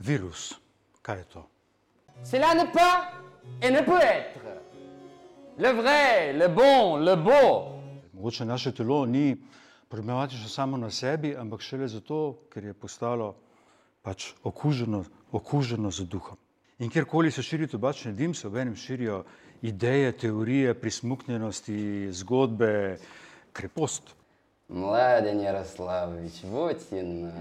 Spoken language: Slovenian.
Virus, kaj je to? Cela ne pas et ne peut être. Le vrai, le bon, le beau. Mogoče naše telo ni problematično samo na sebi, ampak šele zato, ker je postalo pač okuženo, okuženo z duhom. In kjerkoli se širi tobačni dim, se obenem širijo ideje, teorije, prismuknjenosti, zgodbe, krepost. Mladen Ярославович, вот и на.